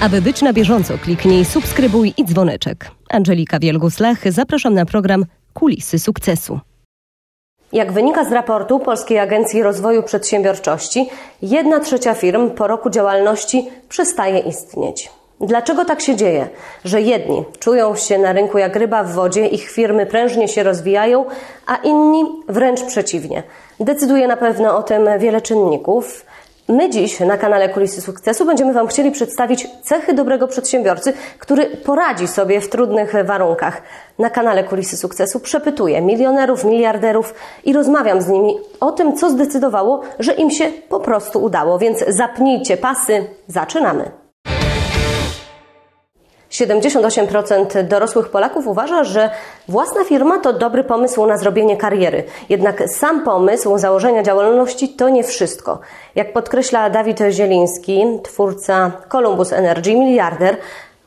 Aby być na bieżąco, kliknij subskrybuj i dzwoneczek. Angelika Wielgus-Lach, zapraszam na program Kulisy Sukcesu. Jak wynika z raportu Polskiej Agencji Rozwoju Przedsiębiorczości, jedna trzecia firm po roku działalności przestaje istnieć. Dlaczego tak się dzieje? Że jedni czują się na rynku jak ryba w wodzie, ich firmy prężnie się rozwijają, a inni wręcz przeciwnie. Decyduje na pewno o tym wiele czynników. My dziś na kanale Kulisy Sukcesu będziemy Wam chcieli przedstawić cechy dobrego przedsiębiorcy, który poradzi sobie w trudnych warunkach. Na kanale Kulisy Sukcesu przepytuję milionerów, miliarderów i rozmawiam z nimi o tym, co zdecydowało, że im się po prostu udało. Więc zapnijcie pasy, zaczynamy. 78% dorosłych Polaków uważa, że własna firma to dobry pomysł na zrobienie kariery. Jednak sam pomysł założenia działalności to nie wszystko. Jak podkreśla Dawid Zieliński, twórca Columbus Energy, miliarder,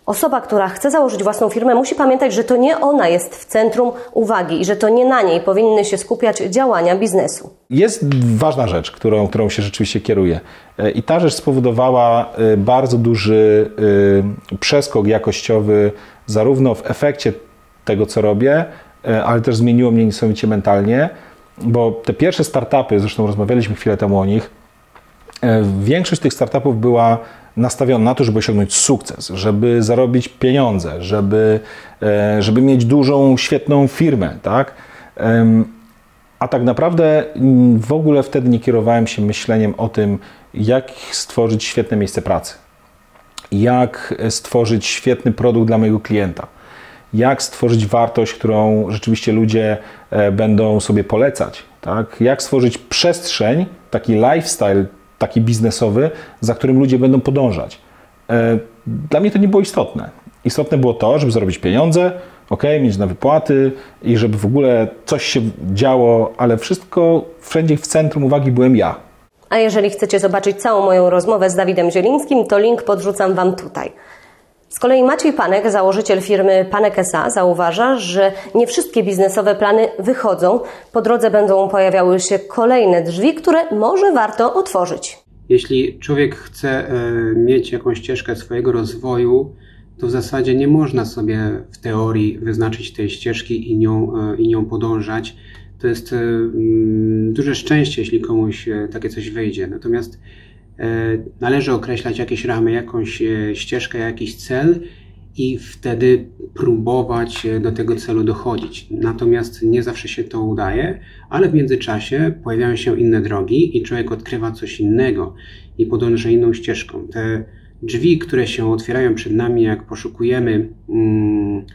Osoba, która chce założyć własną firmę, musi pamiętać, że to nie ona jest w centrum uwagi i że to nie na niej powinny się skupiać działania biznesu. Jest ważna rzecz, którą, którą się rzeczywiście kieruje. E, I ta rzecz spowodowała e, bardzo duży e, przeskok jakościowy, zarówno w efekcie tego, co robię, ale też zmieniło mnie niesamowicie mentalnie, bo te pierwsze startupy, zresztą rozmawialiśmy chwilę temu o nich, większość tych startupów była nastawiony na to, żeby osiągnąć sukces, żeby zarobić pieniądze, żeby, e, żeby mieć dużą, świetną firmę, tak? A tak naprawdę w ogóle wtedy nie kierowałem się myśleniem o tym, jak stworzyć świetne miejsce pracy, jak stworzyć świetny produkt dla mojego klienta, jak stworzyć wartość, którą rzeczywiście ludzie e, będą sobie polecać, tak? jak stworzyć przestrzeń, taki lifestyle taki biznesowy, za którym ludzie będą podążać. E, dla mnie to nie było istotne. Istotne było to, żeby zarobić pieniądze, ok, mieć na wypłaty i żeby w ogóle coś się działo, ale wszystko, wszędzie w centrum uwagi byłem ja. A jeżeli chcecie zobaczyć całą moją rozmowę z Dawidem Zielińskim, to link podrzucam Wam tutaj. Z kolei Maciej Panek, założyciel firmy Panek S.A. zauważa, że nie wszystkie biznesowe plany wychodzą. Po drodze będą pojawiały się kolejne drzwi, które może warto otworzyć. Jeśli człowiek chce e, mieć jakąś ścieżkę swojego rozwoju, to w zasadzie nie można sobie w teorii wyznaczyć tej ścieżki i nią, e, i nią podążać. To jest e, duże szczęście, jeśli komuś takie coś wyjdzie. Natomiast należy określać jakieś ramy, jakąś e, ścieżkę, jakiś cel i wtedy próbować e, do tego celu dochodzić. Natomiast nie zawsze się to udaje, ale w międzyczasie pojawiają się inne drogi i człowiek odkrywa coś innego i podąża inną ścieżką. Te drzwi, które się otwierają przed nami, jak poszukujemy mm,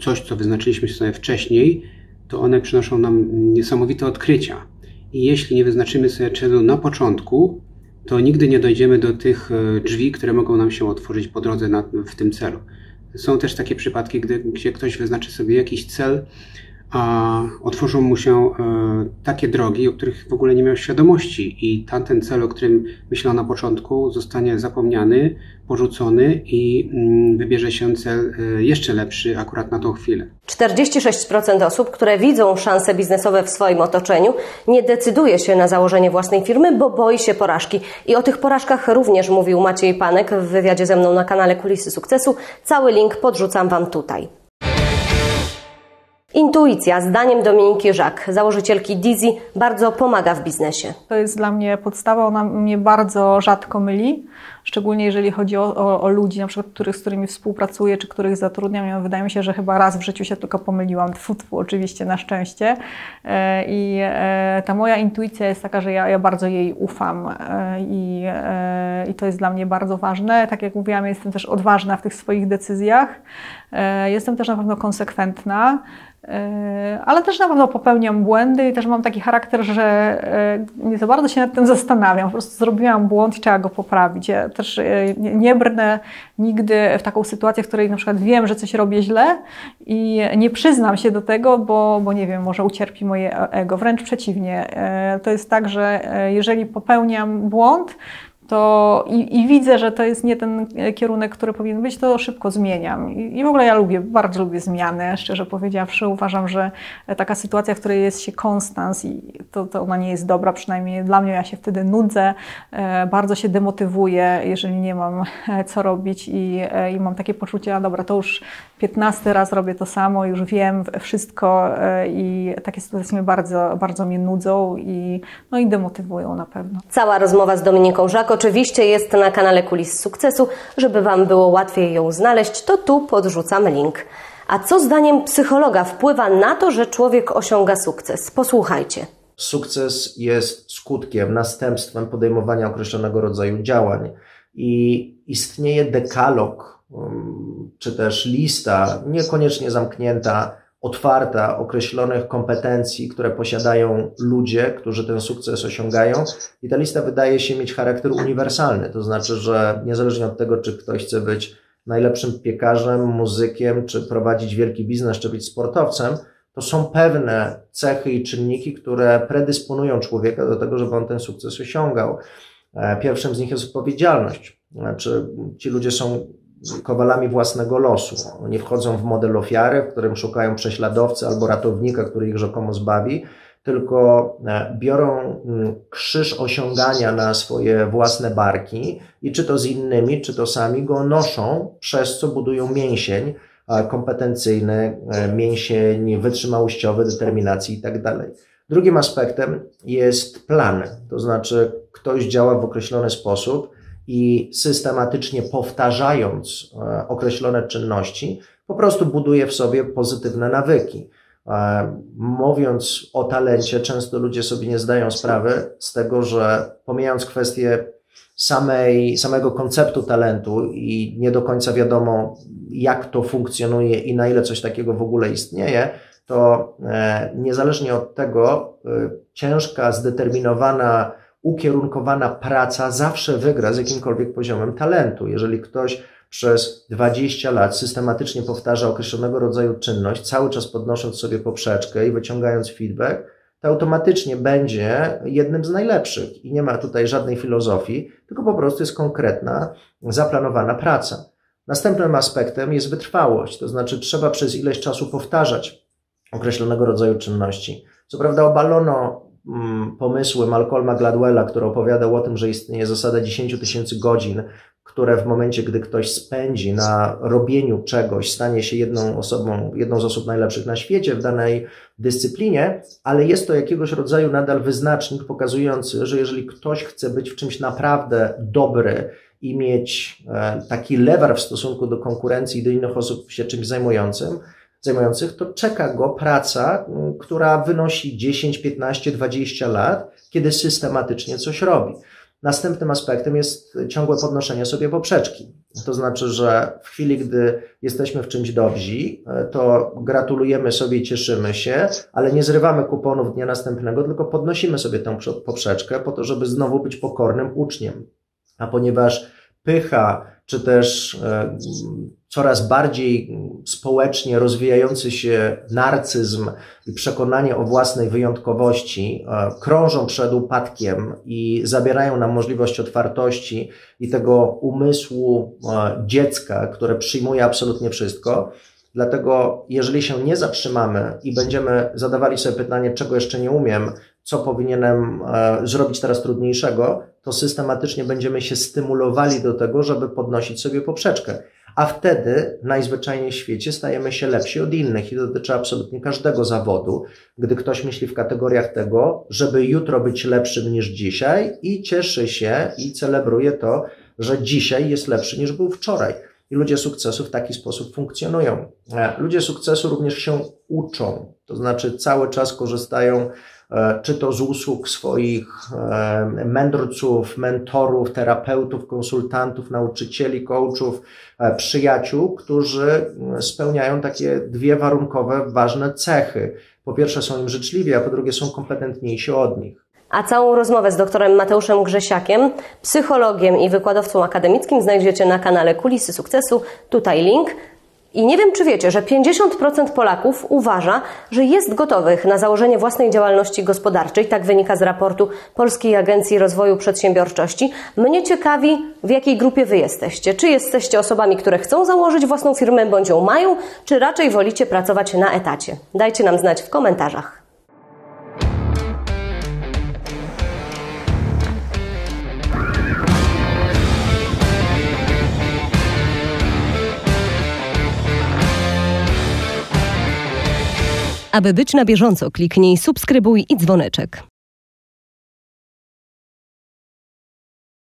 coś, co wyznaczyliśmy sobie wcześniej, to one przynoszą nam niesamowite odkrycia. I jeśli nie wyznaczymy sobie celu na początku, to nigdy nie dojdziemy do tych e, drzwi, które mogą nam się otworzyć po drodze na, w tym celu. Są też takie przypadki, gdy, gdzie ktoś wyznaczy sobie jakiś cel, a otworzą mu się e, takie drogi, o których w ogóle nie miał świadomości i tamten cel, o którym myślał na początku, zostanie zapomniany, porzucony i mm, wybierze się cel e, jeszcze lepszy akurat na tą chwilę. 46% osób, które widzą szanse biznesowe w swoim otoczeniu, nie decyduje się na założenie własnej firmy, bo boi się porażki. I o tych porażkach również mówił Maciej Panek w wywiadzie ze mną na kanale Kulisy Sukcesu. Cały link podrzucam Wam tutaj. Intuicja, zdaniem Dominiki Żak, założycielki Dizzy, bardzo pomaga w biznesie. To jest dla mnie podstawa, ona mnie bardzo rzadko myli, szczególnie jeżeli chodzi o, o, o ludzi, na przykład których, z którymi współpracuję, czy których zatrudniam. Wydaje mi się, że chyba raz w życiu się tylko pomyliłam, tfu, oczywiście na szczęście. E, I e, ta moja intuicja jest taka, że ja, ja bardzo jej ufam e, i, i to jest dla mnie bardzo ważne. Tak jak mówiłam, jestem też odważna w tych swoich decyzjach. Jestem też na pewno konsekwentna. E, ale też na pewno popełniam błędy i też mam taki charakter, że e, nie za bardzo się nad tym zastanawiam. Po prostu zrobiłam błąd i trzeba go poprawić. Ja też e, nie brnę nigdy w taką sytuację, w której na przykład wiem, że coś robię źle i nie przyznam się do tego, bo, bo nie wiem, może ucierpi moje ego. Wręcz przeciwnie. To jest tak, że jeżeli popełniam błąd, to i, i, widzę, że to jest nie ten kierunek, który powinien być, to szybko zmieniam. I, I, w ogóle ja lubię, bardzo lubię zmiany, szczerze powiedziawszy. Uważam, że taka sytuacja, w której jest się konstans i to, to ona nie jest dobra, przynajmniej dla mnie, ja się wtedy nudzę, e, bardzo się demotywuję, jeżeli nie mam e, co robić i, e, i mam takie poczucie, a dobra, to już 15 raz robię to samo, już wiem wszystko i takie sytuacje mnie bardzo, bardzo mnie nudzą i, no i demotywują na pewno. Cała rozmowa z Dominiką Żako oczywiście jest na kanale Kulis Sukcesu. Żeby Wam było łatwiej ją znaleźć, to tu podrzucam link. A co zdaniem psychologa wpływa na to, że człowiek osiąga sukces? Posłuchajcie. Sukces jest skutkiem, następstwem podejmowania określonego rodzaju działań. I istnieje dekalog, um, czy też lista, niekoniecznie zamknięta, otwarta określonych kompetencji, które posiadają ludzie, którzy ten sukces osiągają. I ta lista wydaje się mieć charakter uniwersalny. To znaczy, że niezależnie od tego, czy ktoś chce być najlepszym piekarzem, muzykiem, czy prowadzić wielki biznes, czy być sportowcem, to są pewne cechy i czynniki, które predysponują człowieka do tego, żeby on ten sukces osiągał. E, pierwszym z nich jest odpowiedzialność. Znaczy, ci ludzie są kowalami własnego losu. Oni wchodzą w model ofiary, w którym szukają prześladowcy albo ratownika, który ich rzekomo zbawi, tylko e, biorą mm, krzyż osiągania na swoje własne barki i czy to z innymi, czy to sami go noszą, przez co budują mięsień kompetencyjny, e, mięsień wytrzymałościowy, determinacji itd. Tak Drugim aspektem jest plan, to znaczy ktoś działa w określony sposób, i systematycznie powtarzając e, określone czynności, po prostu buduje w sobie pozytywne nawyki. E, mówiąc o talencie, często ludzie sobie nie zdają sprawy z tego, że pomijając kwestię samej, samego konceptu talentu i nie do końca wiadomo, jak to funkcjonuje i na ile coś takiego w ogóle istnieje, to e, niezależnie od tego, ciężka, zdeterminowana, ukierunkowana praca zawsze wygra z jakimkolwiek poziomem talentu. Jeżeli ktoś przez 20 lat systematycznie powtarza określonego rodzaju czynność, cały czas podnosząc sobie poprzeczkę i wyciągając feedback, to automatycznie będzie jednym z najlepszych. I nie ma tutaj żadnej filozofii, tylko po prostu jest konkretna, zaplanowana praca. Następnym aspektem jest wytrwałość, to znaczy trzeba przez ileś czasu powtarzać określonego rodzaju czynności. Co prawda obalono pomysły Malcolma Gladwella, który opowiadał o tym, że istnieje zasada 10 tysięcy godzin, które w momencie, gdy ktoś spędzi na robieniu czegoś, stanie się jedną osobą, jedną z osób najlepszych na świecie w danej dyscyplinie, ale jest to jakiegoś rodzaju nadal wyznacznik pokazujący, że jeżeli ktoś chce być w czymś naprawdę dobry i mieć e, taki lewar w stosunku do konkurencji i do innych osób się czymś zajmującym, zajmujących, to czeka go praca, która wynosi 10, 15, 20 lat, kiedy systematycznie coś robi. Następnym aspektem jest ciągłe podnoszenie sobie poprzeczki. To znaczy, że w chwili, gdy jesteśmy w czymś dobrzy, e, to gratulujemy sobie i cieszymy się, ale nie zrywamy kuponów dnia następnego, tylko podnosimy sobie tę poprzeczkę po to, żeby znowu być pokornym uczniem. A ponieważ pycha, czy też e, coraz bardziej społecznie rozwijający się narcyzm i przekonanie o własnej wyjątkowości e, krążą przed upadkiem i zabierają nam możliwość otwartości i tego umysłu e, dziecka, które przyjmuje absolutnie wszystko. Dlatego, jeżeli się nie zatrzymamy i będziemy zadawali sobie pytanie, czego jeszcze nie umiem, co powinienem zrobić teraz trudniejszego, to systematycznie będziemy się stymulowali do tego, żeby podnosić sobie poprzeczkę. A wtedy najzwyczajniej w świecie stajemy się lepsi od innych i dotyczy absolutnie każdego zawodu. Gdy ktoś myśli w kategoriach tego, żeby jutro być lepszym niż dzisiaj i cieszy się i celebruje to, że dzisiaj jest lepszy niż był wczoraj. I ludzie sukcesu w taki sposób funkcjonują. E, ludzie sukcesu również się uczą, to znaczy cały czas korzystają E, czy to z usług swoich e, mędrców, mentorów, terapeutów, konsultantów, nauczycieli, coachów, przyjaciół, którzy spełniają takie dwie warunkowe, ważne cechy. Po pierwsze są im życzliwi, a po drugie są kompetentniejsi od nich. A całą rozmowę z doktorem Mateuszem Grzesiakiem, psychologiem i wykładowcą akademickim znajdziecie na kanale Kulisy Sukcesu. Tutaj link. I nie wiem, czy wiecie, że 50% Polaków uważa, że jest gotowych na założenie własnej działalności gospodarczej. Tak wynika z raportu Polskiej Agencji Rozwoju Przedsiębiorczości. Mnie ciekawi, w jakiej grupie wy jesteście. Czy jesteście osobami, które chcą założyć własną firmę, bądź ją mają, czy raczej wolicie pracować na etacie? Dajcie nam znać w komentarzach. Aby być na bieżąco, kliknij subskrybuj i dzwoneczek.